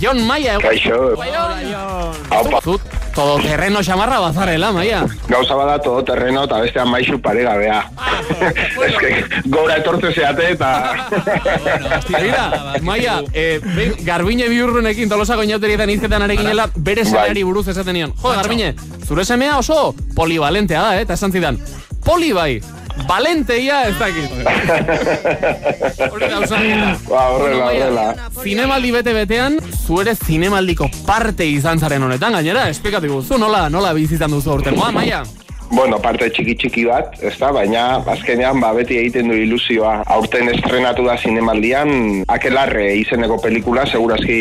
Jon Maia, egun. Kaixo. Aupa. Zut, todo terreno xamarra bazarela, Maia. Gauza bada todo terreno eta bestean maizu paregabea. Ez que gora etortze zeate eta... Mira, Maia, eh, garbine biurrunekin tolosako inauterietan izketan areginela bere semeari buruz esaten nion. Jo, garbine, zure semea oso polivalentea da, eh? Eta esan zidan, poli bai, valenteia ez dakit. Hori da, usan. Ba, horrela, horrela. Zinemaldi bete-betean, zu ere zinemaldiko parte izan zaren honetan, gainera, esplikatu guzu, nola, nola bizitzan duzu aurtengoa, Maia? Bueno, parte txiki txiki bat, ez da, baina azkenean ba, beti egiten du ilusioa. Aurten estrenatu da zinemaldian, akelarre izeneko pelikula, segurazki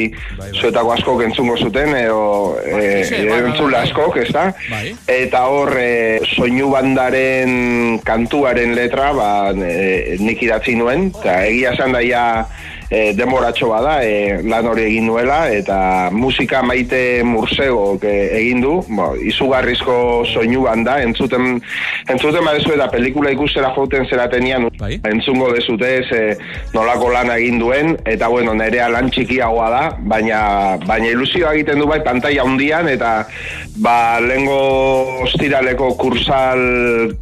zuetako askok entzungo zuten, edo e, Bai, bai, bai, entzule bai. askok, ez da? Bai. Eta hor, e, soinu bandaren kantuaren letra, ba, e, nik idatzi nuen, eta egia esan daia e, demoratxo bada, e, lan hori egin nuela, eta musika maite mursego e, egin du, bo, izugarrizko soinu banda, entzuten, entzuten badezu eta pelikula ikustera jouten zeratenian, Bai. entzungo dezute ze nolako lana egin duen, eta bueno, nerea lan txikiagoa da, baina, baina ilusioa egiten du bai pantalla handian eta ba, lengo ostiraleko kursal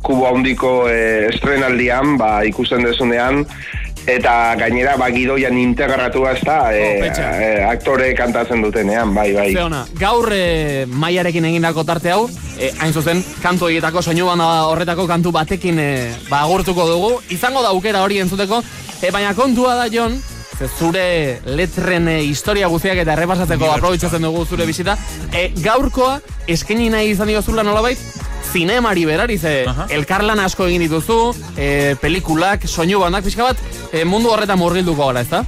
kubo handiko e, estrenaldian, ba, ikusten dezunean, eta gainera ba, gidoian integratua ez da, e, Oh, e, aktore kantatzen dutenean, bai, bai. Ze ona, gaur e, maiarekin egindako tarte hau, e, hain zuzen, kantu horietako soinu banda horretako kantu batekin e, ba, agurtuko dugu. Izango da aukera hori entzuteko, e, baina kontua da, Jon, ze zure letren e, historia guztiak eta errepasatzeko aprobitzatzen dugu zure bisita, e, gaurkoa eskaini nahi izan diozula nolabait, zinemari berari, ze elkarlan asko egin dituzu, e, pelikulak, soinu bandak pixka bat, e, mundu horretan murgilduko gara, ezta?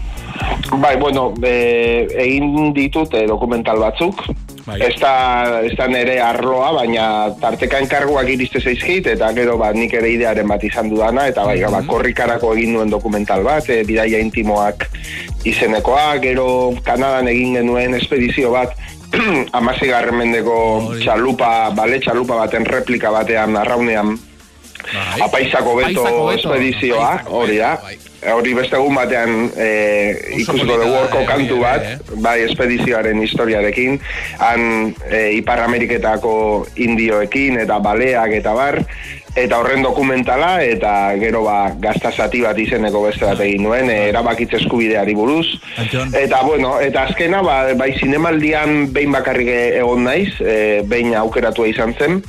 Bai, bueno, e, egin ditut e, dokumental batzuk. Bai. Ez da, ez da nere arloa, baina tarteka enkarguak iriste zaizkit, eta gero ba, nik ere idearen bat izan dudana, eta bai, ba, korrikarako egin nuen dokumental bat, e, bidaia intimoak izenekoa, gero Kanadan egin genuen espedizio bat, amazigarren mendeko Hori. txalupa, bale, txalupa baten replika batean, arraunean, Bai. Apaizako beto espedizioa, hori da. bai. Hori beste egun batean e, ikusiko dugu horko eh, kantu bat, ere, bai espedizioaren historiarekin, han e, Ipar Ameriketako indioekin eta baleak eta bar, eta horren dokumentala, eta gero ba gazta zati bat izeneko beste bat egin nuen, e, erabakitze eskubideari buruz. Antxon. Eta bueno, eta azkena ba, bai zinemaldian behin bakarrik egon naiz, e, behin aukeratua izan zen,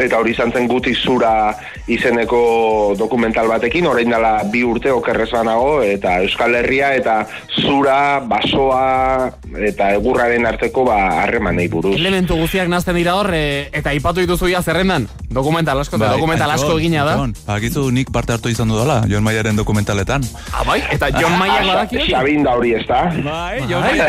eta hori izan zen guti zura izeneko dokumental batekin, orain dela bi urte okerrez banago, eta Euskal Herria eta zura, basoa eta egurraren arteko ba harremanei buruz. Elementu guztiak nazten dira hor, e, eta ipatu dituzu ja zerrendan. Dokumental asko, Bai, dokumental asko egina da. Bakizu nik parte hartu izan dudala, Jon Maiaren dokumentaletan. Ah, bai? Eta John Maia Ah, badaki hori? Xabin da hori, ez da? Bai, Jon Maia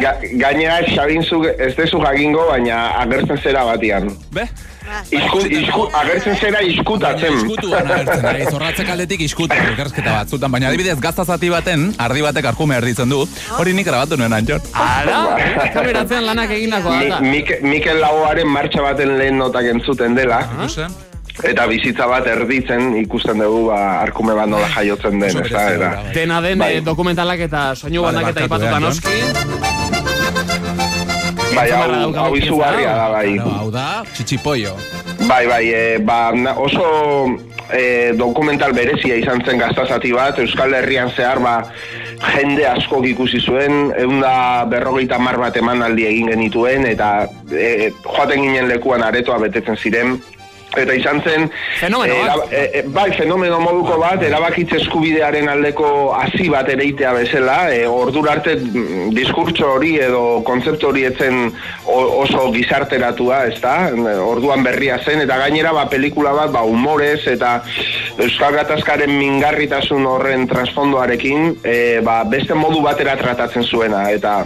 Ga, gainera Xabin zu, ez dezu jakingo, baina agertzen zera batian. Be? Agertzen zera iskutatzen. Iskutuan agertzen ari, zorratzek aldetik iskutu, elkarrezketa batzutan, baina adibidez gazta zati baten, ardi batek arkume erditzen du, hori nik grabatu nuen Antxon. Ara, kameratzean lanak egindako. Mike, Mikel Lagoaren martxa baten lehen notak entzuten dela, eta bizitza bat erditzen ikusten dugu ba, arkume bat nola jaiotzen den, ez da, bai. Dena den Bai. eh, dokumentalak eta soinu bandak eta ipatuta eh, noski. Bai, hau, hau izugarria da, bai. Claro, hau da, txitsipollo. Bai, bai, e, ba, na- oso e, dokumental berezia izan zen gaztazati bat, Euskal Herrian zehar, ba, jende askok ikusi zuen, egun da berrogeita mar bat emanaldi egin genituen, eta e, joaten ginen lekuan aretoa betetzen ziren, Eta izan zen... Fenomeno eh, bat. era- eh, eh, bai, fenomeno moduko bat, erabakitze eskubidearen aldeko hasi bat ereitea bezala, e, ordura arte mm, diskurtso hori edo kontzeptu hori etzen oso gizarteratua, ez da? Orduan berria zen, eta gainera ba, pelikula bat ba, humorez eta Euskal Gatazkaren mingarritasun horren transfondoarekin e, ba, beste modu batera tratatzen zuena, eta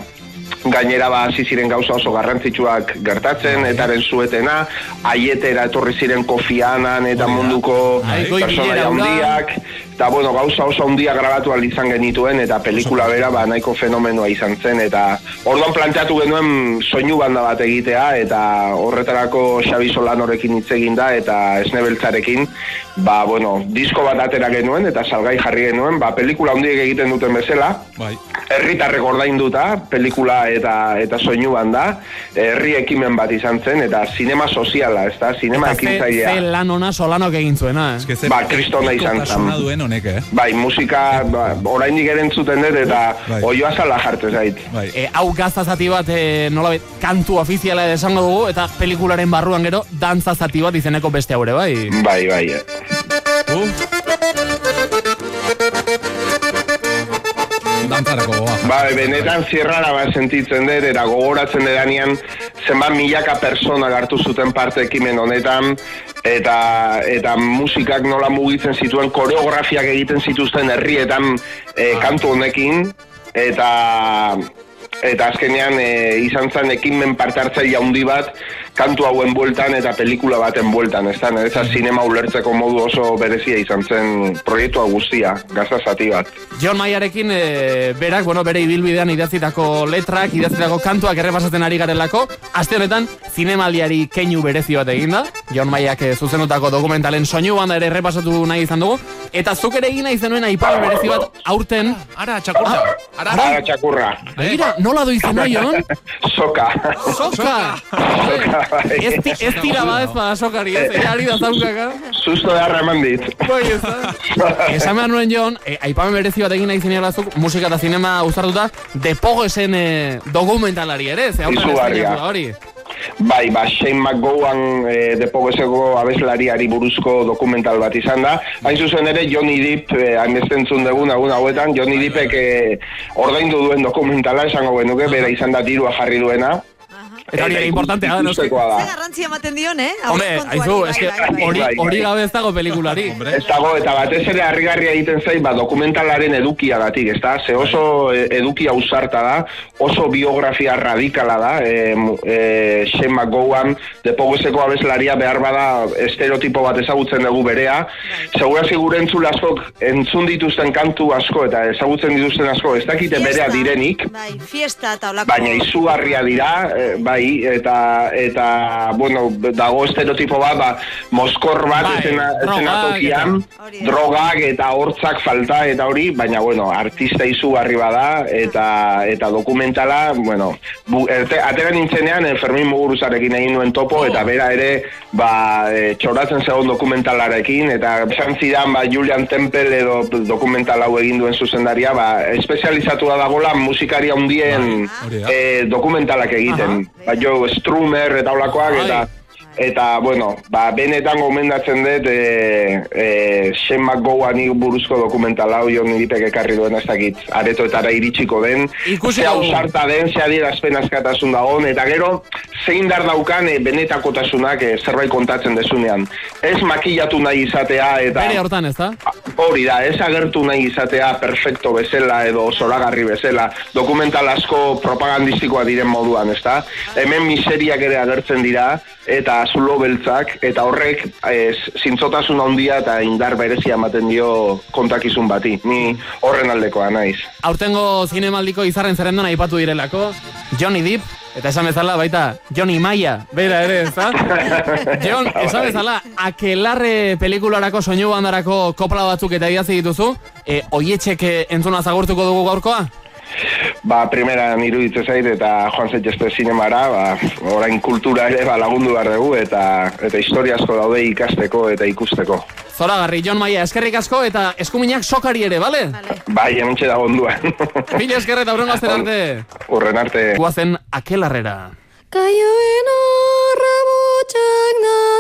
gainera ba hasi ziren gauza oso garrantzitsuak gertatzen etaren zuetena aietera etorri ziren Kofi Annan eta munduko Bai, personaia hura. handiak. Eta bueno, gauza oso handia grabatu ahal izan genituen, eta pelikula bera ba, nahiko fenomenoa izan zen, eta orduan planteatu genuen soinu banda bat egitea, eta horretarako Xabi Solanorekin hitz egin da, eta esnebeltzarekin, ba, bueno, disko bat atera genuen, eta salgai jarri genuen, ba, pelikula handiek egiten duten bezala, Bai. herritarrek ordainduta, pelikula eta eta soinu banda, herri ekimen bat izan zen, eta sinema soziala, ez da, sinema Eta ze, ekintzailea. lan ona solanok egin zuena, eh? Ze Ba, kristona izan zen. duen honek, eh? Bai, musika, ba, oraindik ere entzuten dut, eta Bai. oioa zala jarte zait. Bai. E, hau gazta zati bat, e, nolabait, kantu ofiziala esango dugu, eta pelikularen barruan gero, dantza zati bat izeneko beste haure, bai? Bai, bai. Uh. Bai, benetan zirrara bat sentitzen dut, eta gogoratzen edanean zenbat milaka persona hartu zuten parte ekimen honetan, eta eta musikak nola mugitzen zituen koreografiak egiten zituzten herrietan e, kantu honekin, eta eta azkenean e, izan zen ekimen parte hartzaile handi bat kantu hauen bueltan eta pelikula baten bueltan, ez da, niretza sinema ulertzeko modu oso berezia izan zen proiektua guztia, gazta zati bat. John Mayarekin e, berak, bueno, bere ibilbidean idatzitako letrak, idatzitako kantuak errepasatzen ari garelako, aste honetan zinemaldiari keinu berezi bat eginda, John Mayak e, zuzenutako dokumentalen soinu banda ere errepasatu nahi izan dugu, eta zuk ere egin nahi zenuen aipamen berezi bat aurten, Ara, txakurta. Ara, Ara txakurra, begira, nola du izena, Jon? soka. Soka! bai. Ez, ez tira ba ez bada sokari, ez, ere ari da zaukaka. Susto beharra eman dit. Bai, ez da. Esan behar nuen Jon, e, aipamen berezi bat egin nahi zeniola zuk, musika eta zinema uzartuta, de Pogesen e, dokumentalari ere, ze aurten Izugarria. da hori. Bai, ba, Shane McGowan e, depogeseko abeslariari buruzko dokumental bat izan da. Hain zuzen ere, Johnny Depp, e, hainbeste entzun dugun agun hauetan, Johnny Deppek e, ordaindu duen dokumentala esango genuke, bera izan da dirua jarri duena. Eta hori ere importantea da, noski. ikustekoa Ze da. garrantzi ematen dion, eh? Hombre, Aurrekontuari, aizu, bai, eske bai, bai. hori Bai, bai. gabe ez dago pelikulari. Ez dago, eta batez ere harrigarria egiten zait, ba, dokumentalaren edukiagatik, ez da? Ze oso e, edukia ausarta da, oso biografia radikala da, e, mu- e, Shane McGowan, depogeseko abeslaria behar bada estereotipo bat ezagutzen dugu berea. Segurazki gure entzule askok entzun dituzten kantu asko eta ezagutzen dituzten asko ez dakite berea direnik, Bai, fiesta eta olako. baina izugarria dira, eh, bai, eta, eta, bueno, dago estereotipo bat, ba, moskor bat Bai, esena, drogak eszenatokian, eta- da. drogak eta hortzak falta eta hori, baina, bueno, artista izugarri bada, eta, eta dokumentala, bueno, bu, erte, atera nintzenean, eh, Fermin Muguruzarekin egin nuen topo, Oh. eta bera ere, ba, e, txoratzen zegoen dokumentalarekin, eta esan zidan, ba, Julian Temple edo dokumental hau egin duen zuzendaria, ba, espezializatua dagola musikari handien hori da. e, dokumentalak egiten. Ba, jo, Strumer eta olakoak, eta Eta, bueno, ba, benetan gomendatzen dut e, e, Shane McGowanik buruzko dokumental hau jo niripek ekarri duen ez dakit aretoetara iritsiko den. Ikusi ze ausarta den, ze adierazpen askatasun dagoen eta gero, zein dar daukan e, benetakotasunak e, zerbait kontatzen dezunean. Ez makillatu nahi izatea eta Bere hortan, ez da? Hori da, ez agertu nahi izatea perfecto bezala edo zoragarri bezala, dokumental asko propagandistikoa diren moduan, ezta? Hemen miseriak ere agertzen dira, eta zulo beltzak, eta horrek ez, zintzotasun handia eta indar berezia ematen dio kontakizun bati. Ni horren aldekoa naiz. Aurtengo zinemaldiko izarren zerrendan aipatu direlako, Johnny Depp, eta esan bezala baita Johnny Maya, bera ere, ez da? John, esan bezala, akelarre pelikularako soinu bandarako kopla batzuk eta idatzi dituzu, e, oietxek eh, entzuna zagurtuko dugu gaurkoa? Ba, primera iruditze zait eta joan zaitezte zinemara, ba, orain kultura ere ba, lagundu behar dugu eta, eta historia asko daude ikasteko eta ikusteko. Zoragarri, John Maia, eskerrik asko eta eskuminak sokari ere, bale? Vale. Bai, hemen da onduan. Mila eskerre eta hurrengo azten arte. Urren arte. Guazen akelarrera. Kaioen arrabotxak datoz,